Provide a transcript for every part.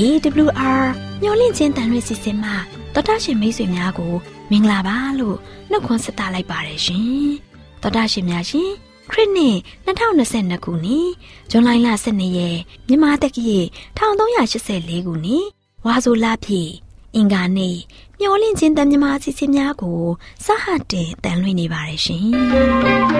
AWR မျော်လင့်ခြင်းတန်လွင့်စီစဉ်မှတော်တာရှင်မိတ်ဆွေများကို မင်္ဂလာပါလို့နှုတ်ခွန်းဆက်သလိုက်ပါတယ်ရှင်တော်တာရှင်များရှင်ခရစ်နှစ်2022ခုနှစ်ဇွန်လ12ရက်မြန်မာတက္ကရာ1384ခုနှစ်ဝါဆိုလပြည့်အင်္ဂါနေ့မျော်လင့်ခြင်းတန်မြမာစီစဉ်များကိုစဟတင်တန်လွင့်နေပါတယ်ရှင်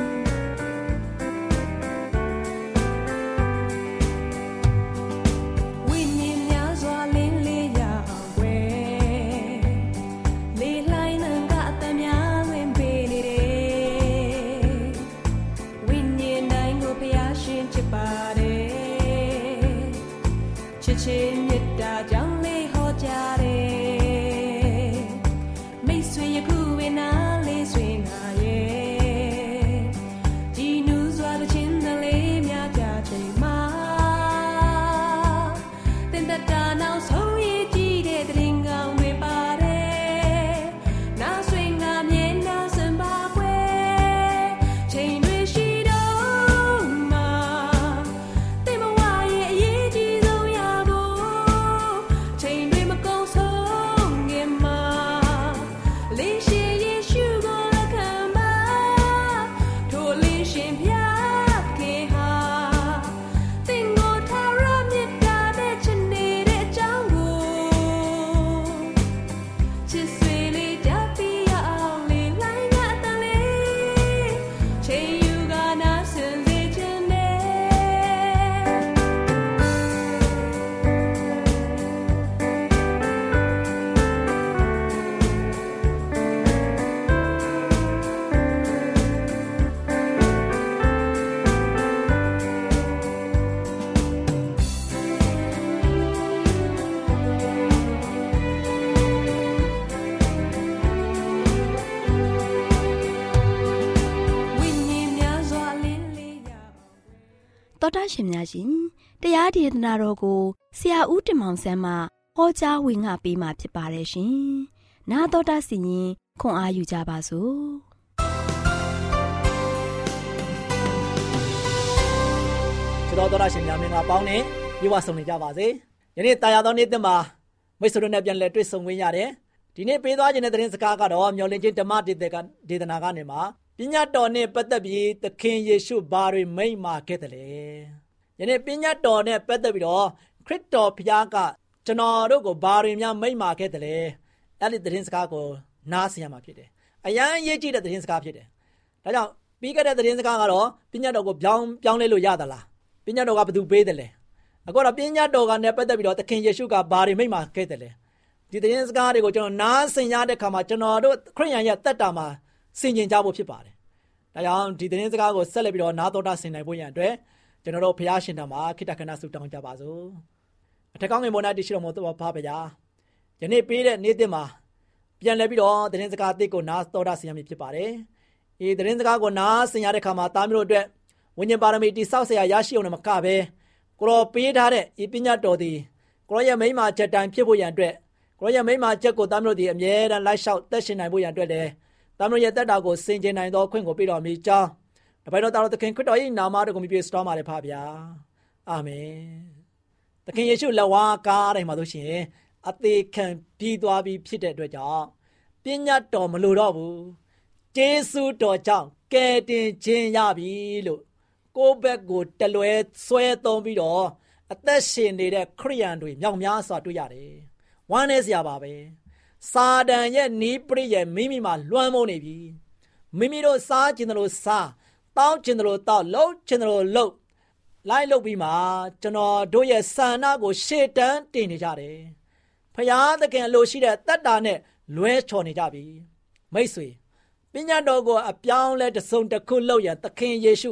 တော်တာရှင်များရှင်တရားဒေသနာတော်ကိုဆရာဦးတင်မောင်ဆန်းမှဟောကြားဝင်ငါပေးมาဖြစ်ပါတယ်ရှင်။나တော်တာစီရင်ခွန်အားယူကြပါစို့။ကျွန်တော်တော်တာရှင်များမင်္ဂလာပေါင်းနဲ့ပြေဝဆုံနေကြပါစေ။ယနေ့တာယာသောနေ့တင်မှာမိတ်ဆွေတို့နဲ့ပြန်လည်တွေ့ဆုံခွင့်ရတယ်။ဒီနေ့ပေးသွားခြင်းတဲ့သတင်းစကားကတော့မျော်လင့်ခြင်းဓမ္မဒေသကဒေသနာကနေမှာ ပညာတော်နဲ့ပတ်သက်ပြီးသခင်ယေရှုဘာတွေမိန့်မာခဲ့တယ်လဲယနေ့ပညာတော်နဲ့ပတ်သက်ပြီးတော့ခရစ်တော်ဘုရားကကျွန်တော်တို့ကိုဘာတွေများမိန့်မာခဲ့တယ်လဲအဲ့ဒီသတင်းစကားကိုနားဆင်ရမှာဖြစ်တယ်အရန်ရေးကြည့်တဲ့သတင်းစကားဖြစ်တယ်ဒါကြောင့်ပြီးခဲ့တဲ့သတင်းစကားကတော့ပညာတော်ကိုပြောင်းပြောင်းလဲလို့ရသလားပညာတော်ကဘယ်သူပေးတယ်လဲအခုတော့ပညာတော်ကနဲ့ပတ်သက်ပြီးတော့သခင်ယေရှုကဘာတွေမိန့်မာခဲ့တယ်လဲဒီသတင်းစကားတွေကိုကျွန်တော်နားဆင်ရတဲ့ခါမှာကျွန်တော်တို့ခရိယန်ရဲ့တက်တာမှာ ဆင်ခြင်ကြဖို့ဖြစ်ပါတယ်။ဒါကြောင့်ဒီသတင်းစကားကိုဆက်လက်ပြီးတော့နာတော်တာဆင်နိုင်ဖို့ရန်အတွက်ကျွန်တော်တို့ဘုရားရှင်ထံမှာခိတ္တခဏဆုတောင်းကြပါစို့။အထက်ကောင်းငင်ပေါ်၌တရှိတော်မူသောဘုရားယနေ့ပေးတဲ့နေ့တင်မှာပြန်လည်ပြီးတော့သတင်းစကားအသစ်ကိုနာတော်တာဆင်ရမည်ဖြစ်ပါတယ်။ဤသတင်းစကားကိုနာဆင်ရတဲ့အခါမှာတားမျိုးတို့အတွက်ဝိညာဉ်ပါရမီတိဆောက်ဆရာရရှိအောင်လည်းမကပဲကိုရောပေးထားတဲ့ဤပညာတော်သည်ကိုရောရဲ့မိမချက်တိုင်ဖြစ်ဖို့ရန်အတွက်ကိုရောရဲ့မိမချက်ကိုတားမျိုးတို့ဒီအမြဲတမ်းလိုက်လျှောက်သက်ရှင်နိုင်ဖို့ရန်အတွက်လည်း တမန်ရဲ့တက်တာကိုစင်ကြင်နိုင်သောခွင့်ကိုပေးတော်မူကြောင်းတပိုင်တော်တော်သခင်ခရစ်တော်၏နာမတော်ကိုမြည်ပြစတော်မှာလည်းဖပါဗျာအာမင်သခင်ယေရှုလက်ဝါးကားတိုင်းမှာဆိုရှင်အသေးခံပြီးသွားပြီးဖြစ်တဲ့အတွက်ကြောင့်ပညာတော်မလိုတော့ဘူးဂျေစုတော်ကြောင့်ကယ်တင်ခြင်းရပြီလို့ကိုယ့်ဘက်ကိုတလွဲဆွဲသုံးပြီးတော့အသက်ရှင်နေတဲ့ခရိယန်တွေမြောက်များစွာတွေ့ရတယ်ဝမ်းနည်းစရာပါပဲ စာတန်ရဲ့နီးပရိရဲ့မိမိမှာလွှမ်းမိုးနေပြီမိမိတို့စားခြင်းတို့စားတောင်းခြင်းတို့တောက်လှုပ်ခြင်းတို့လှုပ်လိုက်လုပ်ပြီးမှကျွန်တော်တို့ရဲ့ဆန္ဒကိုရှေ့တန်းတင်နေကြတယ်။ဖရာသခင်အလိုရှိတဲ့တတ်တာနဲ့လွဲချော်နေကြပြီ။မိတ်ဆွေပညာတော်ကိုအပြောင်းလဲတစုံတစ်ခုလုပ်ရန်သခင်ယေရှု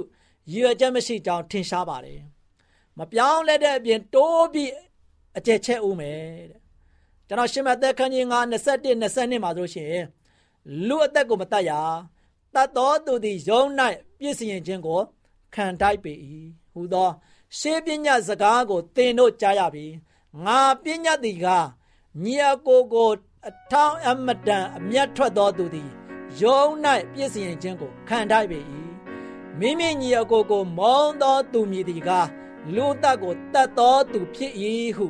ရည်ရွယ်ချက်မရှိကြောင်းထင်ရှားပါတယ်။မပြောင်းလဲတဲ့အပြင်တိုးပြီးအကျက်ချက်ဦးမယ်တဲ့။ ကျွန်တော်ရှင်းမသက်ခန်းကြီး9 21 22မှာဆိုရှင်လူအသက်ကိုမတတ်ရတတ်တော်သူသည်ယုံ၌ပြည့်စင်ခြင်းကိုခံတိုက်ပေ၏ဟူသောရှေးပညာစကားကိုသင်တို့ကြားရပြီငါပညာသည်ကညီအကိုကိုအထောင်အမတန်အမျက်ထွက်သောသူသည်ယုံ၌ပြည့်စင်ခြင်းကိုခံတိုက်ပေ၏မိမိညီအကိုကိုမောင်းသောသူမည်သည်ကလူတက်ကိုတတ်သောသူဖြစ်၏ဟု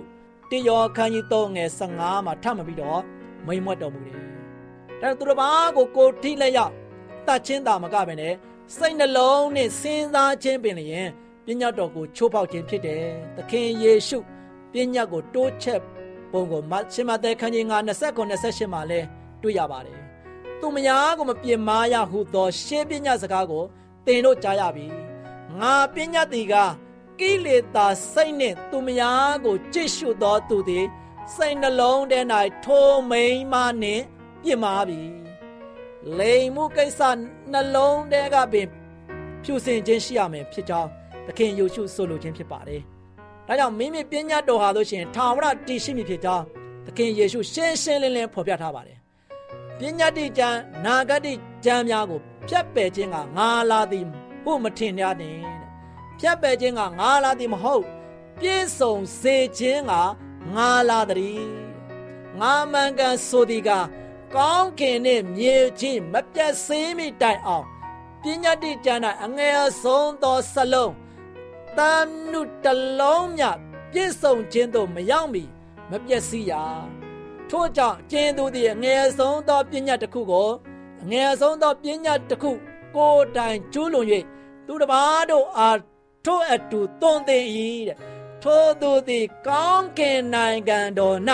တေယောခန်းကြီး3ငယ်15မှာထပ်မပြီးတော့မိန်မွတ်တော်မူတယ်။ဒါသူတစ်ပါးကိုကိုထိလက်ရောက်တတ်ချင်းသာမကပဲနဲ့စိတ်နှလုံးနဲ့စဉ်းစားခြင်းပင်လျင်ပညာတော်ကိုချိုးဖောက်ခြင်းဖြစ်တယ်။သခင်ယေရှုပညာကိုတိုးချက်ပုံကိုမရှင်မသက်ခန်းကြီး9 29 28မှာလဲတွေ့ရပါတယ်။သူမယားကိုမပြင်မာရဟုသော ရှင်းပညာစကားကိုသင်တို့ကြားရပြီ။ငါပညာတီက ကိလေသာစိတ်နှင့်သူမယားကိုကြည့်ရှုသောသူသည်စိတ်နှလုံးထဲ၌ထိုမိန်မနှင့်ပြစ်မှားပြီလိမ်မှုကိစ္စနှလုံးထဲကပင်ဖြူစင်ခြင်းရှိရမယ်ဖြစ်ကြောင်းသခင်ယေရှုဆိုလိုခြင်းဖြစ်ပါတယ်။ဒါကြောင့်မိမိပညာတော်ဟာလို့ရှိရင်ထာဝရတည်ရှိမည်ဖြစ်ကြောင်းသခင်ယေရှုရှင်းရှင်းလင်းလင်းဖော်ပြထားပါတယ်။ပညာတိကျမ်းနာဂတိကျမ်းများကိုဖြတ်ပယ်ခြင်းကငါလာသည်ဟုမထင်ရနဲ့တဲ့။ ဖြတ်ပယ်ခြင်းကငါလာသည်မဟုတ်ပြည့်စုံစေခြင်းကငါလာသည်။ငါမှန်ကန်ဆိုသည်ကကောင်းကင်နဲ့မြေကြီးမပြတ်စင်းမိတိုင်အောင်ပညာတိကျမ်း၌အငယ်ဆုံးသောစလုံးတန်နုတလုံးမြပြည့်စုံခြင်းသို့မရောက်မီမပြည့်စည်ရထို့ကြောင့်ကျင်းသူသည်အငယ်ဆုံးသောပညာတစ်ခုကိုအငယ်ဆုံးသောပညာတစ်ခုကိုယ်တိုင်ကျူးလွန်၍သူတစ်ပါးတို့အား ထို့အတူသွန်သင်၏တဲ့ထို့သူသည်ကောင်းကင်နိုင်ငံတော်၌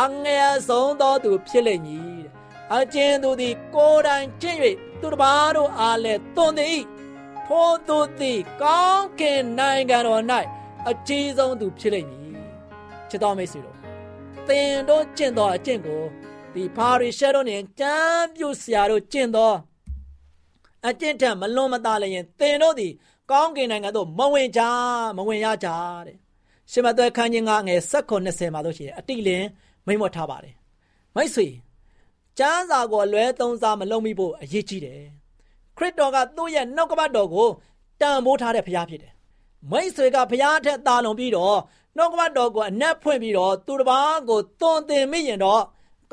အငယ်ဆုံးသောသူဖြစ်လိမ့်မည်တဲ့အကျဉ်သူသည်ကိုယ်တိုင်ကျင့်၍သူတစ်ပါးတို့အားလည်းသွန်သည်ထိုသူသည်ကောင်းကင်နိုင်ငံတော်၌အကြီးဆုံးသူဖြစ်လိမ့်မည်ချစ်တော်မိတ်ဆွေတို့သင်တို့ကျင့်သောအကျင့်ကိုဒီပါရီရှဲတို့နဲ့ကြမ်းပြုဆရာတို့ကျင့်သောအကျင့်ထက်မလွန်မသားလည်းရင်သင်တို့သည် ကောင်းကင်နိုင်ငံသို့မဝင်ကြမဝင်ရကြတဲ့ရှင်မသက်ခန်းကြီးငါငယ်၁၉20မှာလို့ရှိရင်အတိလင်းမိမ့်မထားပါတယ်မိတ်ဆွေကျမ်းစာကိုအလွဲသုံးစားမလုံးမိဖို့အရေးကြီးတယ်ခရစ်တော်ကသူ့ရဲ့နှုတ်ကပတ်တော်ကိုတန်ဖိုးထားတဲ့ဘုရားဖြစ်တယ်မိတ်ဆွေကဘုရားထက်တာလွန်ပြီးတော့နှုတ်ကပတ်တော်ကိုအနက်ဖွင့်ပြီးတော့သူတစ်ပါးကိုသွန်သင်မိရင်တော့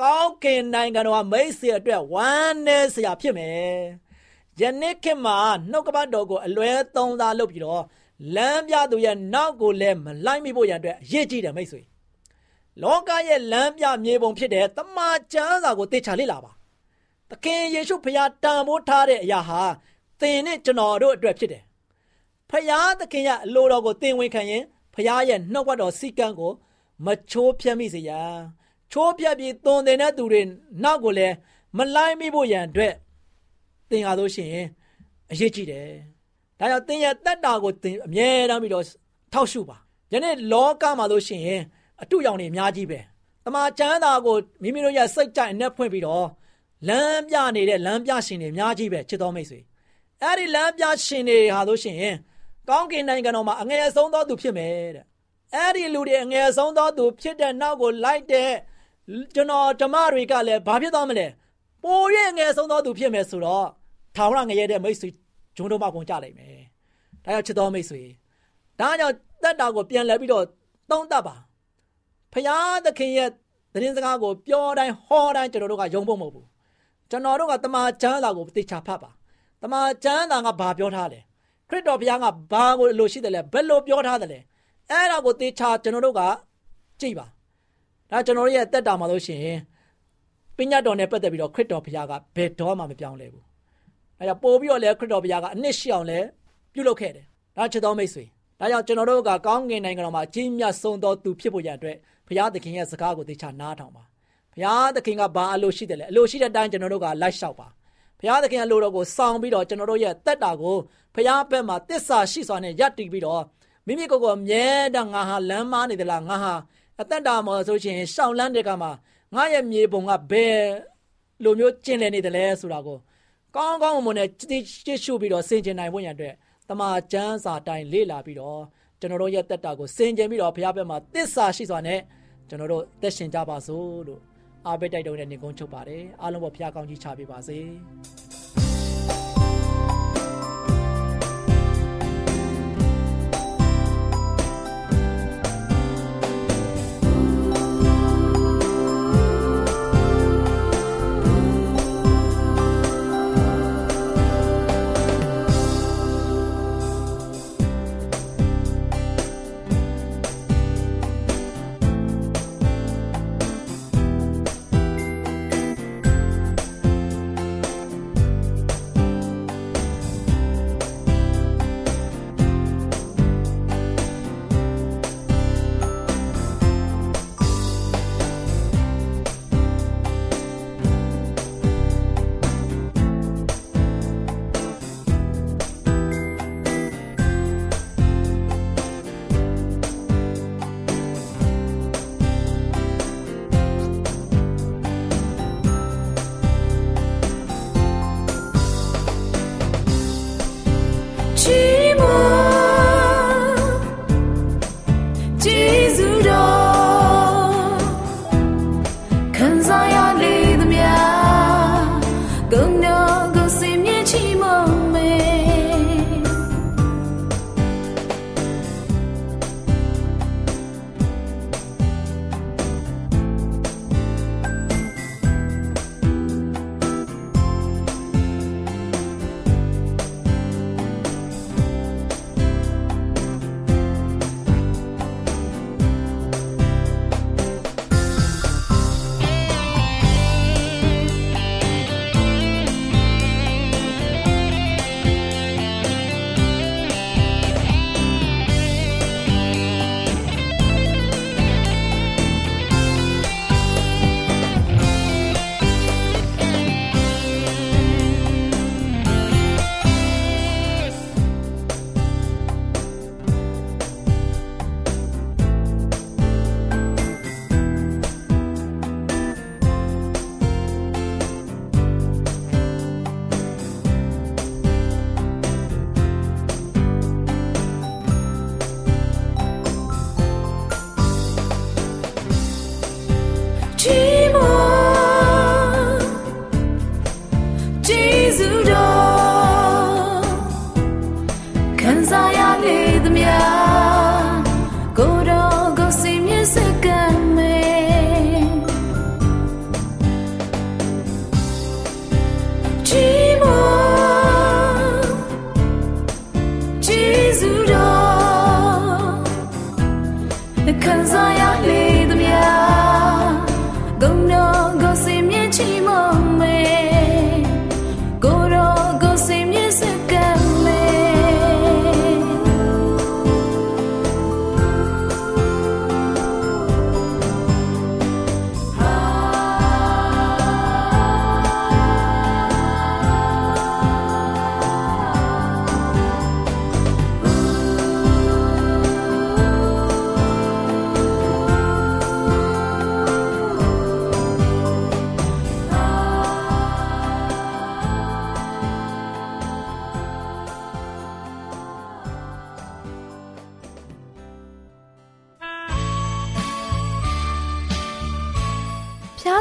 ကောင်းကင်နိုင်ငံတော်မိတ်ဆွေအတွက်ဝမ်းနည်းစရာဖြစ်မယ် ယနေ့ခေတ်မှာနှုတ်ကပတ်တော်ကိုအလွဲသုံးစားလုပ်ပြီးတော့လမ်းပြသူရဲ့နောက်ကိုလည်းမလိုက်မိဖို့ရန်အတွက်အရေးကြီးတယ်မိတ်ဆွေလောကရဲ့လမ်းပြမြေပုံဖြစ်တဲ့တမန်ကျမ်းစာကိုသိချလေ့လာပါသခင်ယေရှုဖခင်တန်ဖိုးထားတဲ့အရာဟာသင်နဲ့ကျွန်တော်တို့အတွက်ဖြစ်တယ်ဖခင်သခင်ရဲ့အလိုတော်ကိုသင်ဝင်ခံရင်ဖခင်ရဲ့နှုတ်ကတော်စီကံကိုမချိုးဖျက်မိစေရန်ချိုးဖျက်ပြီးသွန်သင်တဲ့သူတွေနောက်ကိုလည်းမလိုက်မိဖို့ရန်အတွက် သင်ရလို့ရှိရင်အရေးကြီးတယ်ဒါကြောင့်သင်ရဲ့တက်တာကိုသင်အမြဲတမ်းပြီးတော့ထောက်ရှုပါယနေ့လောကမှာလို့ရှိရင်အတုရောင်တွေအများကြီးပဲတမန်ကျမ်းသာကိုမိမိတို့ရဲ့စိတ်ကြိုက်အနက်ဖွင့်ပြီးတော့လမ်းပြနေတဲ့လမ်းပြရှင်တွေအများကြီးပဲချစ်တော်မိတ်ဆွေအဲ့ဒီလမ်းပြရှင်တွေဟာလို့ရှိရင်ကောင်းကင်နိုင်ငံတော်မှာအငယ်ဆုံးသောသူဖြစ်မယ်တဲ့အဲ့ဒီလူတွေအငယ်ဆုံးသောသူဖြစ်တဲ့နောက်ကိုလိုက်တဲ့ကျွန်တော်ဓမ္မတွေကလည်းဘာဖြစ်သွားမလဲပို၍အငယ်ဆုံးသောသူဖြစ်မယ်ဆိုတော့ ထာဝရငရဲတဲ့မိတ်ဆွေဂျုံတို့မှကုန်ကြနိုင်မယ်ဒါကြောင့်ချစ်တော်မိတ်ဆွေဒါကြောင့်တက်တာကိုပြန်လဲပြီးတော့သုံးတတ်ပါဖရာသခင်ရဲ့သတင်းစကားကိုပြောတိုင်းဟောတိုင်းကျွန်တော်တို့ကယုံဖို့မဟုတ်ဘူးကျွန်တော်တို့ကတမန်ကျမ်းစာကိုသိချာဖတ်ပါတမန်ကျမ်းစာကဘာပြောထားလဲခရစ်တော်ဘုရားကဘာကိုလိုရှိတယ်လဲဘယ်လိုပြောထားတယ်လဲအဲ့ဒါကိုသိချာကျွန်တော်တို့ကကြည့်ပါဒါကျွန်တော်တို့ရဲ့တက်တာမှာလို့ရှိရင်ပညာတော်နဲ့ပတ်သက်ပြီးတော့ခရစ်တော်ဘုရားကဘယ်တော့မှမပြောင်းလဲဘူး အဲဒါပို့ပြီးတော့လေခရစ်တော်ဘုရားကအနှစ်ရှိအောင်လဲပြုလုပ်ခဲ့တယ်ဒါချစ်တော်မိတ်ဆွေဒါကြောင့်ကျွန်တော်တို့ကကောင်းကင်နိုင်ငံတော်မှာကြီးမြတ်ဆုံးသောသူဖြစ်ဖို့ရတဲ့ဘုရားသခင်ရဲ့စကားကိုသိချနားထောင်ပါဘုရားသခင်ကဘာအလိုရှိတယ်လဲအလိုရှိတဲ့အတိုင်းကျွန်တော်တို့ကလိုက်လျှောက်ပါဘဘုရားသခင်ရဲ့လိုတော်ကိုစောင့်ပြီးတော့ကျွန်တော်တို့ရဲ့တက်တာကိုဘုရားဘက်မှာတစ္ဆာရှိစွာနဲ့ယက်တည်ပြီးတော့မိမိကိုယ်ကိုအမြဲတမ်းငါဟာလမ်းမနေသလားငါဟာအသက်တာမှာဆိုရှင်ရှောင်းလန်းတဲ့ကမှာငါရဲ့မြေပုံကဘယ်လိုမျိုးကျင်လည်နေတယ်လဲဆိုတာကို ကောင်းကောင်းမွန်နဲ့ကြည့်ရှုပြီးတော့ဆင်ခြင်နိုင်ဖို့ရန်အတွက်တမန်ကျမ်းစာတိုင်းလေ့လာပြီးတော့ကျွန်တော်တို့ရဲ့တက်တာကိုဆင်ခြင်ပြီးတော့ဘုရားဘက်မှာတစ္ဆာရှိစွာနဲ့ကျွန်တော်တို့သက်ရှင်ကြပါစို့လို့အားပေးတိုက်တုံးနဲ့နေကုန်းချုပ်ပါတယ်အားလုံးပေါ်ဘုရားကောင်းကြီးချပေးပါစေ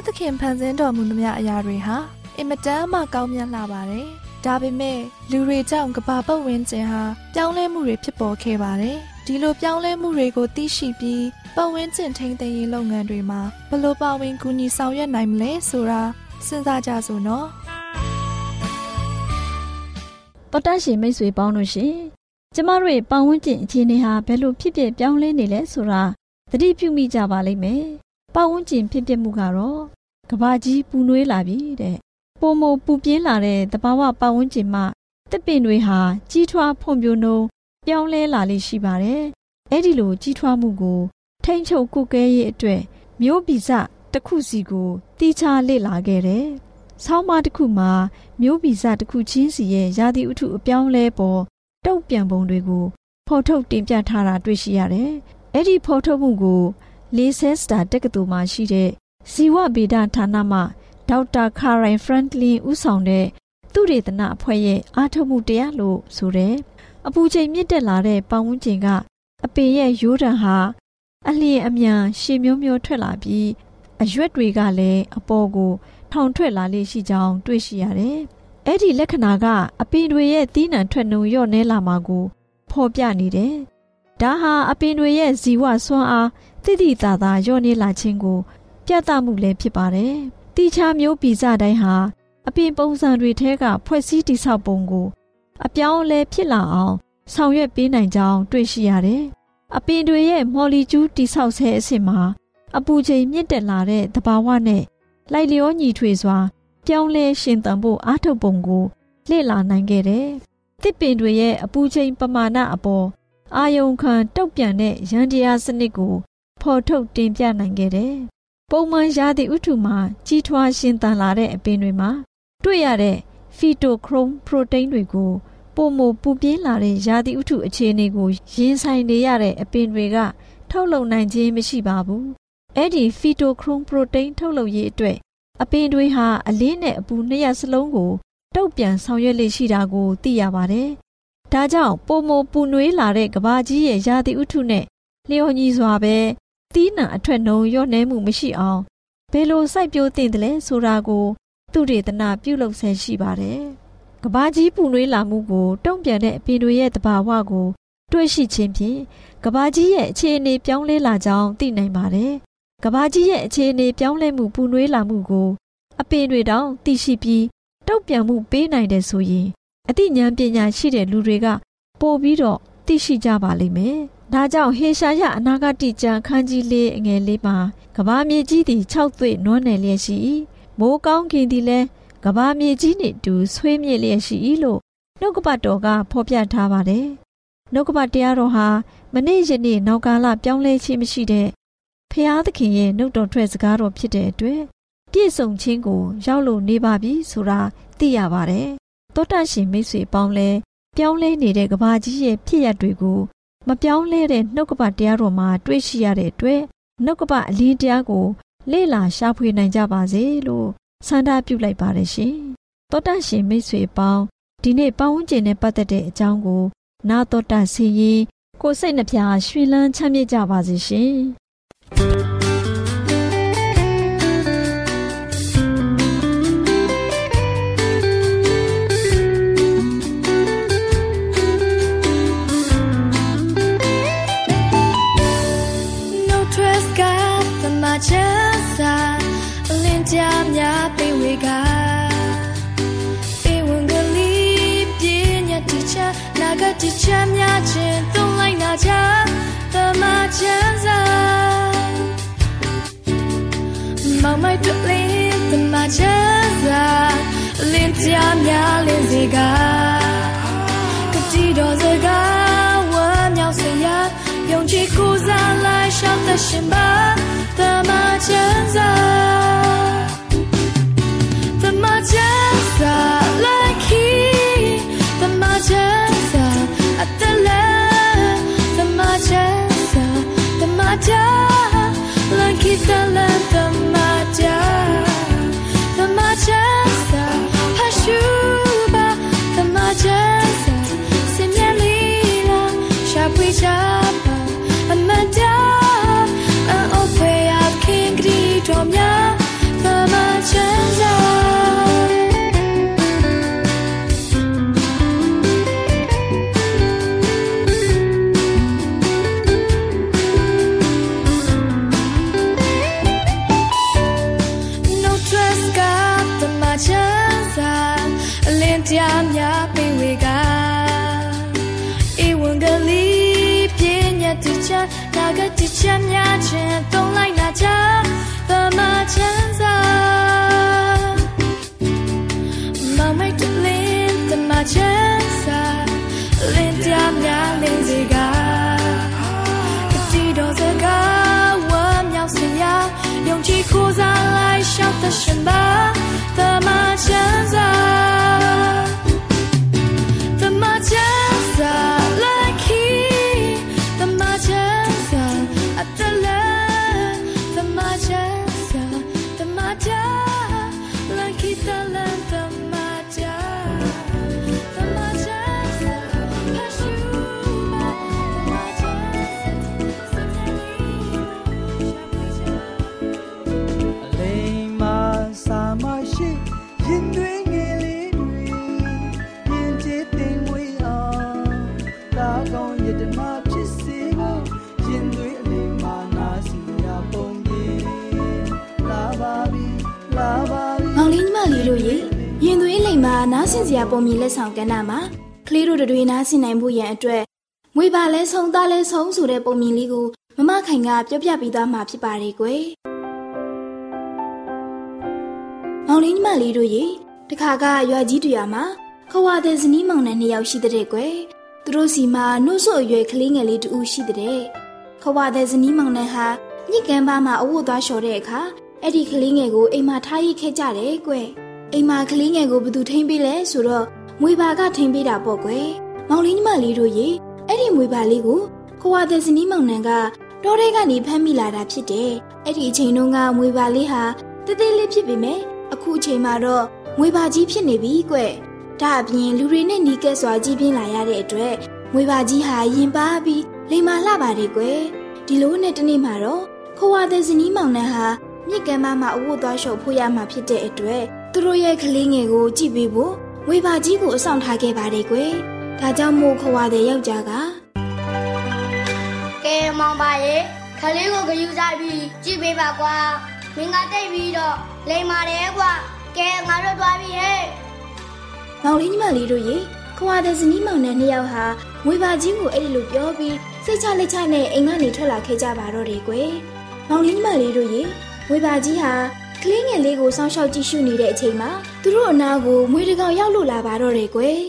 သခင်ဖန်ဆင်းတော်မူသမျှအရာတွေဟာအင်မတန်မှကောင်းမြတ်လာပါတယ်။ဒါပေမဲ့လူတွေကြောင့်ကဘာပတ်ဝန်းကျင်ဟာပြောင်းလဲမှုတွေဖြစ်ပေါ်ခဲ့ပါတယ်။ဒီလိုပြောင်းလဲမှုတွေကိုသိရှိပြီးပတ်ဝန်းကျင်ထိန်းသိမ်းရေးလုပ်ငန်းတွေမှာဘလို့ပါဝင်ကူညီဆောင်ရွက်နိုင်မလဲဆိုတာစဉ်းစားကြစို့နော်။တော်တရှင်မိတ်ဆွေပေါင်းတို့ရှင်ကျမတို့ရဲ့ပတ်ဝန်းကျင်အခြေအနေဟာဘယ်လိုဖြစ်ဖြစ်ပြောင်းလဲနေလဲဆိုတာသတိပြုမိကြပါလိမ့်မယ်။ ပတ်ဝန်းကျင်ဖြစ်ပျက်မှုကတော့ကဘာကြီးပူနွေးလာပြီတဲ့ပုံမပူပြင်းလာတဲ့တဘာဝပတ်ဝန်းကျင်မှာတစ်ပင်တွေဟာကြီးထွားဖွံ့ဖြိုးနှုန်းပြောင်းလဲလာလိမ့်ရှိပါတယ်အဲ့ဒီလိုကြီးထွားမှုကို ထိမ့်ချုပ်ကုကဲရေးအတွက်မျိုးဗီဇတစ်ခုစီကိုတီးခြားလေ့လာခဲ့တယ်ဆောင်းပါးတစ်ခုမှာမျိုးဗီဇတစ်ခုချင်းစီရဲ့ရာသီဥတုအပြောင်းလဲပေါ်တုတ်ပြန်ပုံတွေကိုဖော်ထုတ်တင်ပြထားတာတွေ့ရှိရတယ်။အဲ့ဒီဖော်ထုတ်မှုကို လေးဆဲစတာတက္ကသိုလ်မှာရှိတဲ့ဇီဝဗေဒဌာနမှဒေါက်တာခါရိုင်ဖရန့်ကလင်ဦးဆောင်တဲ့သူရေတနာအဖွဲ့ရဲ့အားထုတ်မှုတရားလို့ဆိုတယ်။အပူချိန်မြင့်တက်လာတဲ့ပတ်ဝန်းကျင်ကအပေရဲ့ရိုးတံဟာအလျင်အမြန်ရှည်မျိုးမျိုးထွက်လာပြီးအရွက်တွေကလည်းအပေါ်ကိုထောင်ထွက်လာလေရှိကြောင်းတွေ့ရှိရတယ်။အဲ့ဒီလက္ခဏာကအပင်တွေရဲ့တီးနှံထွက်နှုံလျော့နေလာမှာကိုဖော်ပြနေတယ်။ဒါဟာအပင်တွေရဲ့ဇီဝဆွမ်းအား တိတိတသာလျော့နေလာခြင်းကို ပြသမှုလည်းဖြစ်ပါတယ်။တိချာမျိုးပိစတိုင်းဟာအပင်ပုံစံတွေထဲကဖွဲ့စည်းတိဆောက်ပုံကို အပြောင်းလဲဖြစ်လာအောင် ဆောင်ရွက်ပေးနိုင်ကြောင်းတွေ့ရှိရတယ်။အပင်တွေရဲ့မော်လီကျူးတိဆောက်ဆဲအဆင့်မှာအပူချိန်မြင့်တက်လာတဲ့သဘာဝနဲ့လိုက်လျောညီထွေစွာ ပြောင်းလဲရှင်သန်ဖို့အားထုတ်ပုံကိုလေ့လာနိုင်ခဲ့တယ်။တစ်ပင်တွေရဲ့အပူချိန်ပမာဏအပေါ်အာယုံခံတုတ်ပြန်တဲ့ရန်တရားစနစ်ကို ဖော်ထုတ်တင်ပြနိုင်ခဲ့တယ်။ပုံမှန်ရာသီဥတုမှာကြီးထွားရှင်သန်လာတဲ့အပင်တွေမှာတွေ့ရတဲ့ဖီတိုခရုမ်ပရိုတိန်းတွေကိုပုံမပူပြင်းလာတဲ့ရာသီဥတုအခြေအနေကိုရင်ဆိုင်နေရတဲ့အပင်တွေကထုတ်လုပ်နိုင်ခြင်းမရှိပါဘူးအဲ့ဒီဖီတိုခရုမ်ပရိုတိန်းထုတ်လုပ်ရေးအတွက်အပင်တွေဟာအလင်းနဲ့အပူနှစ်ရပ်စလုံးကိုတုတ်ပြန်ဆောင်ရွက်လေ့ရှိတာကိုသိရပါတယ်။ဒါကြောင့်ပုံမပူနွေးလာတဲ့ကဘာကြီးရဲ့ရာသီဥတုနဲ့လျော်ညီစွာပဲ သီးနှံအထွတ်နှုံရော့နှဲမှုမရှိအောင်ဘယ်လိုစိုက်ပျိုးသင့်တယ်လဲဆိုတာကို သူတေသနာပြုလုပ်ဆဲရှိပါတယ်။ကဘာကြီးပူနွေးလာမှုကို တုံ့ပြန်တဲ့အပင်တွေရဲ့တဘာဝကို တွေ့ရှိခြင်းဖြင့်ကဘာကြီးရဲ့အခြေအနေပြောင်းလဲလာကြောင်းသိနိုင်ပါတယ်ကဘာကြီးရဲ့အခြေအနေပြောင်းလဲမှုပူနွေးလာမှုကို အပင်တွေတောင်သိရှိပြီးတုတ်ပြန်မှုပေးနိုင်တယ်ဆိုရင်အသိဉာဏ်ပညာရှိတဲ့လူတွေက ပို့ပြီးတော့သိရှိကြပါလိမ့်မယ်။ ဒါကြောင့်ဟေရှာယအနာဂတိကျမ်းခန်းကြီးလေးအငယ်လေးမှာကဘာမြေကြီးသည်၆သွေ့နွမ်းနယ်လျက်ရှိ၏။မိုးကောင်းကင်သည်လည်းကဘာမြေကြီးနှင့်တူဆွေးမြေ့လျက်ရှိ၏လို့နှုတ်ကပတ်တော်ကဖော်ပြထားပါတယ်။နှုတ်ကပတ်တရားတော်ဟာမနေ့ယနေ့နောက်ကာလပြောင်းလဲခြင်းမရှိတဲ့ဖျားသခင်ရဲ့နှုတ်တော်ထွက်စကားတော်ဖြစ်တဲ့အတွက်ပြည့်စုံခြင်းကိုရောက်လို့နေပါပြီဆိုတာသိရပါတယ်။သောတာရှင်မိတ်ဆွေပေါင်းလဲပြောင်းလဲနေတဲ့ကဘာကြီးရဲ့ဖြစ်ရပ်တွေကို မပြောင်းလဲတဲ့နှုတ်ကပတရားတော်မှာတွေ့ရှိရတဲ့အတွက်နှုတ်ကပအလင်းတရားကို လေ့လာရှာဖွေနိုင်ကြပါစေလို့ဆန္ဒပြုလိုက်ပါတယ်ရှင်။သောတာရှင်မိတ်ဆွေပေါင်းဒီနေ့ပတ်ဝန်းကျင်နဲ့ပတ်သက်တဲ့အကြောင်းကို နာတော်တာစီရင်ကိုစိတ်နှပြရွှေလန်းချမ်းမြေ့ကြပါစေရှင်။ ချမ်းများခြင်းသုံးလိုက်နာချသမချမ်းသာမောင်မိုက်တွလင်းတမချမ်းသာလင်းကြများလင်းစေကကတိတော်စကားဝမ်းမြောက်စရာယုံကြည်ကိုးစားလိုက်ရှောက်တဲ့ရှင်ပါသမချမ်းသာ just ဆင်စရာပုံမြင်လက်ဆောင်ကဏ္ဍမှာကလေးတို့တွေနားဆင်နိုင်ဖို့ရန်အတွက်မွေပါလဲဆုံးသားလဲဆုံးဆိုတဲ့ပုံမြင်လေးကိုမမခိုင်ကပြောပြပေးသွားမှာဖြစ်ပါတယ်ကွယ်။မောင်လေးညီမလေးတို့ရေတခါကရွာကြီးတူရမှာခွာတဲ့ဇနီးမောင်နှံနှစ်ယောက်ရှိတဲ့ကွယ်။သူတို့စီမှာနှုတ်ဆွအရွယ်ကလေးငယ်လေးတူရှိတဲ့ခွာတဲ့ဇနီးမောင်နှံဟာညစ်ကမ်းပါမှာအဝတ်သွားလျှော်တဲ့အခါအဲ့ဒီကလေးငယ်ကိုအိမ်မှာထားရိတ်ခဲ့ကြတယ်ကွယ်။ အိမ်မှာကလေးငယ်ကိုဘယ်သူထိန်းပေးလဲဆိုတော့မွေပါကထိန်းပေးတာပေါ့ကွယ်။မောင်လေးညီမလေးတို့ရေအဲ့ဒီမွေပါလေးကိုခွာတဲ့ဇနီးမောင်နှံကတောထဲကနေဖမ်းမိလာတာဖြစ်တယ်။အဲ့ဒီအချိန်တုန်းကမွေပါလေးဟာတေးသေးလေးဖြစ်ပေမဲ့အခုအချိန်မှာတော့မွေပါကြီးဖြစ်နေပြီကွ။ဒါအပြင်လူတွေနဲ့နီးကပ်စွာကြီးပြင်းလာရတဲ့အတွက်မွေပါကြီးဟာရင်ပါပြီးလိမ္မာလှပါတယ်ကွ။ဒီလိုနဲ့တနေ့မှာတော့ခွာတဲ့ဇနီးမောင်နှံဟာမြစ်ကမ်းမမှာအဝတ်သွားလျှော်ဖို့ရမှာဖြစ်တဲ့အတွက် သူတို့ရဲ့ကလေးငယ်ကိုကြည့်ပေးဖို့မွေပါကြီးကိုအဆောင်ထားခဲ့ပါတယ်ကွ။ဒါကြောင့်မို့ခွာတဲ့ယောက်ျားကကဲမောင်ပါရဲ့ခလေးကိုဂယူစားပြီးကြည့်ပေးပါကွာမင်းကတိတ်ပြီးတော့လိမ်မာတယ်ကွာကဲငါတို့သွားပြီဟဲ့မောင်လေးညီမလေးတို့ရေခွာတဲ့ဇနီးမောင်နဲ့နှစ်ယောက်ဟာငွေပါကြီးကိုအဲ့ဒီလိုပြောပြီးစိတ်ချလက်ချနဲ့အိမ်ကနေထွက်လာခဲ့ကြပါတော့တယ်ကွယ်မောင်လေးညီမလေးတို့ရေငွေပါကြီးဟာ ကလေးငယ်လေးကိုစောင့်ရှောက်ကြည့်ရှုနေတဲ့အချိန်မှာသူတို့အနာကိုမွေတကောင်ရောက်လို့လာပါတော့တယ်ကွယ်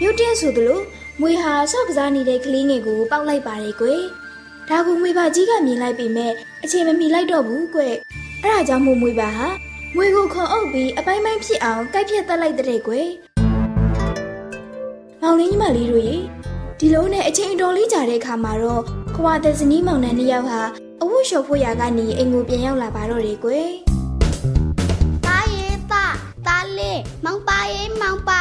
မြုပ်တဲ့ဆိုသလိုမွေဟာဆော့ကစားနေတဲ့ကလေးငယ်ကိုပေါက်လိုက်ပါတယ်ကွယ်ဒါကိုမွေပါကြီးကမြင်လိုက်ပေမဲ့အချိန်မမီလိုက်တော့ဘူးကွယ်အဲ့ဒါကြောင့်မို့မွေပါဟာမွေကိုခွန်အုပ်ပြီးအပိုင်းပိုင်းဖြစ်အောင်ကိုက်ဖြတ်တက်လိုက်တဲ့ကွယ်မောင်လေးညီမလေးတို့ရေဒီလိုနဲ့အချိန်တော်လေးကြာတဲ့အခါမှာတော့ခွာတဲ့ဇနီးမောင်နှံနှစ်ယောက်ဟာ အဝတ်လျှော်ဖို့ရာကနေအိမ်ကိုပြန်ရောက်လာပါတော့တယ်ကွယ်တားရဲ့တာတားလေးမောင်ပါရဲ့မောင်ပါ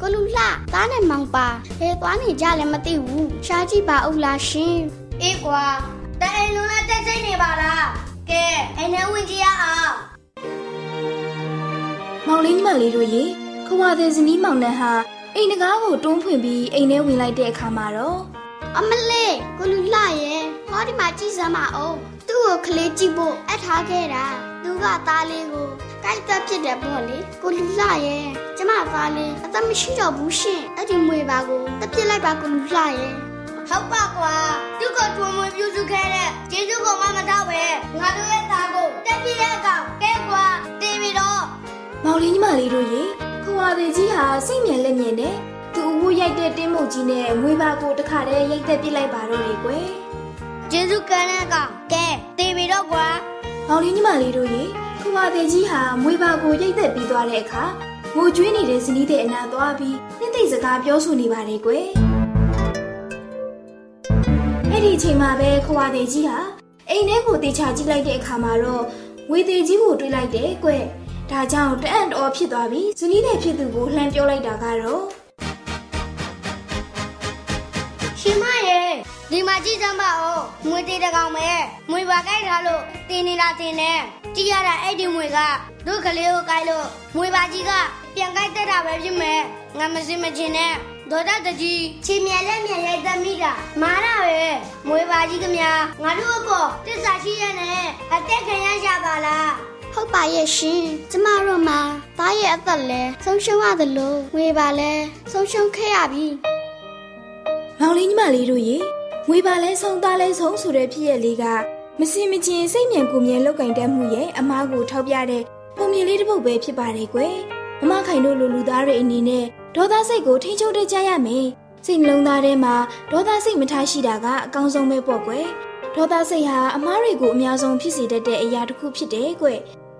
ကိုလူလှတားနဲ့မောင်ပါဟဲသွားနေကြလည်းမသိဘူးရှားကြည့်ပါဦးလားရှင်အေးကွာတအိမ်လုံးနဲ့တက်စိတ်နေပါလားကဲအိမ်ထဲဝင်ကြည့်ရအောင်မောင်လေးညီမလေးတို့ရေခွာတဲ့ဇနီးမောင်နှံဟာအိမ်တကားကိုတွန်းဖွင့်ပြီးအိမ်ထဲဝင်လိုက်တဲ့အခါမှာတော့ အမလေးကိုလူလှရဲ့ဟောဒီမှာကြည့်စမ်းပါအောင်သူ့ကိုကလေးကြည့်ဖို့အပ်ထားခဲ့တာသူကသားလေးကိုကိုက်တက်ဖြစ်တယ်ပေါ့လေကိုလူလှရဲ့ကျမသားလေးအသက်မရှိတော့ဘူးရှင်အဲ့ဒီမွေပါကိုတက်ပြစ်လိုက်ပါကိုလူလှရဲ့ဟုတ်ပါကွာသူကတွင်မွေပြုစုခဲ့တဲ့ကျေးဇူးကောင်မမတော့ပဲငါတို့ရဲ့သားကိုတက်ပြစ်တဲ့ကောင်ကဲကွာတေးပြီးတော့မောင်လေးညီမလေးတို့ရေခွာတဲ့ကြီးဟာစိတ်မြင်လက်မြင်နဲ့ သူ့အဝတ်ရိုက်တဲ့တင်းမုတ်ကြီးနဲ့ငွေပါကိုတခါတည်းရိုက်သက်ပစ်လိုက်ပါတော့တယ်ကွယ်ကျေးဇူးကမ်းတဲ့ကောင်ကဲတေးပြီးတော့ကွာမောင်လေးညီမလေးတို့ရေခွာတဲ့ကြီးဟာငွေပါကိုရိုက်သက်ပြီးသွားတဲ့အခါငိုကြွေးနေတဲ့ဇနီးတဲ့အနာသွားပြီးနှစ်သိမ့်စကားပြောဆိုနေပါတယ်ကွယ်အဲ့ဒီအချိန်မှာပဲခွာတဲ့ကြီးဟာအိမ်ထဲကိုတေချာကြည့်လိုက်တဲ့အခါမှာတော့ငွေသေးကြီးကိုတွေးလိုက်တယ်ကွယ်ဒါကြောင့်တအံ့တော်ဖြစ်သွားပြီးဇနီးတဲ့ဖြစ်သူကိုလှမ်းပြောလိုက်တာကတော့ ရှင်မရဲ့ဒီမှာကြည့်စမ်းပါဦးမွေသေးတကောင်ပဲမွေပါကြိုက်ထားလို့တင်းနေလားတင်းနေကြည့်ရတာအဲ့ဒီမွေကတို့ကလေးကိုကြိုက်လို့မွေပါကြီးကပြန်ကြိုက်တတ်တာပဲဖြစ်မယ်ငါမစင်မချင်နဲ့ဒေါ်တာတကြီးချီမြန်လက်မြန်ရိုက်တတ်မိတာမာရပဲမွေပါကြီးကများငါတို့အပေါ်တစ္ဆာရှိရနဲ့အသက်ခံရရပါလားဟုတ်ပါရဲ့ရှင်ကျမတို့မှာသားရဲ့အသက်လဲဆုံးရှုံးရတယ်လို့ငွေပါလဲဆုံးရှုံးခဲ့ရပြီ မောင်လေးညီမလေးတို့ရေငွေပါလဲဆုံးသားလဲဆုံးဆိုတဲ့ဖြစ်ရလေးကမစင်မချင်းစိတ်မြန်ကိုမြင်လောက်ကင်တတ်မှုရဲ့အမားကိုထောက်ပြတဲ့ပုံမြင်လေးတစ်ပုဒ်ပဲဖြစ်ပါတယ်ကွယ်မမခိုင်တို့လူလူသားတွေအနေနဲ့ဒေါသစိတ်ကိုထိန်းချုပ်တတ်ကြရမယ်စိတ်နှလုံးသားထဲမှာဒေါသစိတ်မထားရှိတာကအကောင်းဆုံးပဲပေါ့ကွယ်ဒေါသစိတ်ဟာအမားတွေကိုအများဆုံးဖြစ်စေတတ်တဲ့အရာတစ်ခုဖြစ်တယ်ကွယ်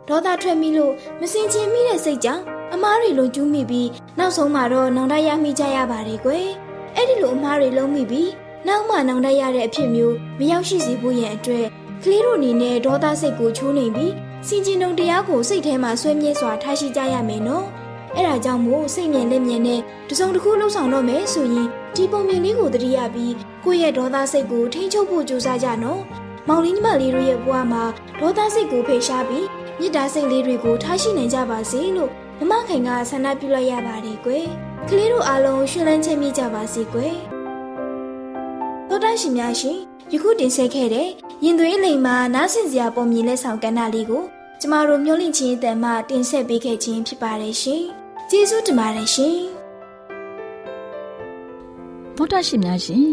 ဒေါသထွက်မိလို့မစင်ချင်မိတဲ့စိတ်ကြောင့်အမားတွေလုံကျူးမိပြီးနောက်ဆုံးမှာတော့နောင်တရမိကြရပါတယ်ကွယ် အဲ့ဒီလိုအမားတွေလုံးမိပြီးနောက်မှနောင်တရတဲ့အဖြစ်မျိုးမရောက်ရှိစေဖို့ရန်အတွက်ကလေးတို့အနေနဲ့ဒေါသစိတ်ကိုချိုးနှိမ်ပြီးစင်ကျင်တုံတရားကိုစိတ်ထဲမှာဆွဲမြဲစွာထားရှိကြရမယ်နော်အဲ့ဒါကြောင့်မို့စိတ်မြင်လက်မြင်နဲ့တစုံတစ်ခုလှုပ်ဆောင်တော့မယ်ဆိုရင်ဒီပုံမြင်လေးကိုသတိရပြီးကိုယ့်ရဲ့ဒေါသစိတ်ကိုထိန်းချုပ်ဖို့ကြိုးစားကြနော်မောင်လေးညီမလေးတို့ရဲ့ဘဝမှာဒေါသစိတ်ကိုဖေရှားပြီးမေတ္တာစိတ်လေးတွေကိုထားရှိနိုင်ကြပါစေလို့ မမခိုင်ကဆန္ဒပြုလိုက်ရပါတယ်ကွယ်ကလေးတို့အားလုံးရှင်လန်းချမ်းမြေ့ကြပါစေကွယ်သောတာရှင်များရှင်ယခုတင်ဆက်ခဲ့တဲ့ရင်သွေးလိမ်မှာနားဆင်စရာပုံမြင်လက်ဆောင်ကဏ္ဍလေးကိုကျမတို့မျိုးလင့်ချင်းအတန်မှတင်ဆက်ပေးခဲ့ခြင်းဖြစ်ပါတယ်ရှင်ကျေးဇူးတင်ပါတယ်ရှင်သောတာရှင်များရှင်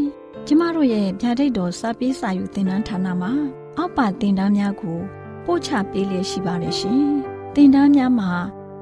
ကျမတို့ရဲ့ဗျာဒိတ်တော်စာပေးစာယူသင်တန်းဌာနမှာအောက်ပါသင်တန်းများကိုပို့ချပေးလျက်ရှိပါတယ်ရှင်သင်တန်းများမှာ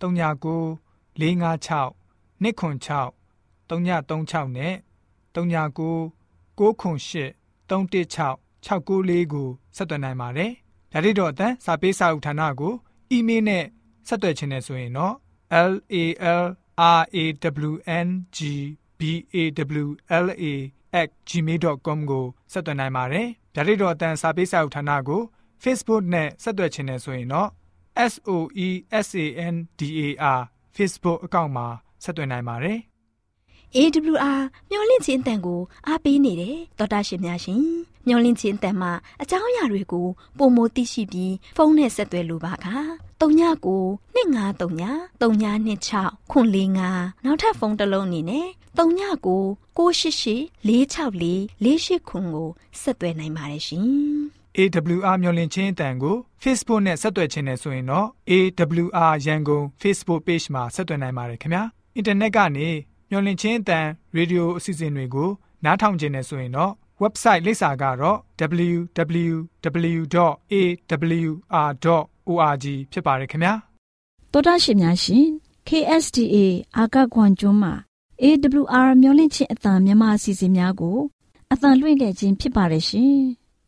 39 656 296 336နဲ့39 98 316 694ကိုဆက်သွင်းနိုင်ပါတယ်။ဒါ့အပြင်တော့အတန်းစာပေးစာဥထာဏာကိုအီးမေးလ်နဲ့ဆက်သွယ်ခြင်းနဲ့ဆိုရင်တော့ l a l r a w n g b a w l a @gmail.com ကိုဆက်သွင်းနိုင်ပါတယ်။ဒါ့အပြင်တော့အတန်းစာပေးစာဥထာဏာကို Facebook နဲ့ဆက်သွယ်ခြင်းနဲ့ဆိုရင်တော့ s o e s a n d a r Facebook အကောင့်မှာဆက်သွင်းနိုင်ပါတယ်။ AWR မျော်လင့်ခြင်းအတန်ကိုအားပေးနေတယ်တော်တာရှင်များရှင်မျော်လင့်ခြင်းအတန်မှာအကြောင်းအရာတွေကိုပုံမသိရှိပြီးဖုန်းနဲ့ဆက်သွယ်လိုပါက39 2939 3926ခွန်45နောက်ထပ်ဖုန်းတစ်လုံးအနေနဲ့39 688 464 48ခွန်ကိုဆက်သွယ်နိုင်ပါတယ်ရှင် AWR မျော်လင့်ခြင်းအတန်ကို Facebook နဲ့ဆက်သွယ်ခြင်းနဲ့ဆိုရင်တော့ AWR ရန်ကုန် Facebook Page မှာဆက်သွယ်နိုင်ပါတယ်ခင်ဗျာအင်တာနက်ကနေမျော်လင့်ခြင်းအတန်ရေဒီယိုအစီအစဉ်တွေကိုနားထောင်ခြင်းနဲ့ဆိုရင်တော့ website လိပ်စာကတော့ www.awr.org ဖြစ်ပါတယ်ခင်ဗျာတောတာရှင်များရှင် KSTA အာကခွန်ကျွန်းမှာ AWR မျိုးလင့်ချင်းအတံမြန်မာအစီအစဉ်များကိုအတံလွှင့်ခဲ့ခြင်းဖြစ်ပါတယ်ရှင်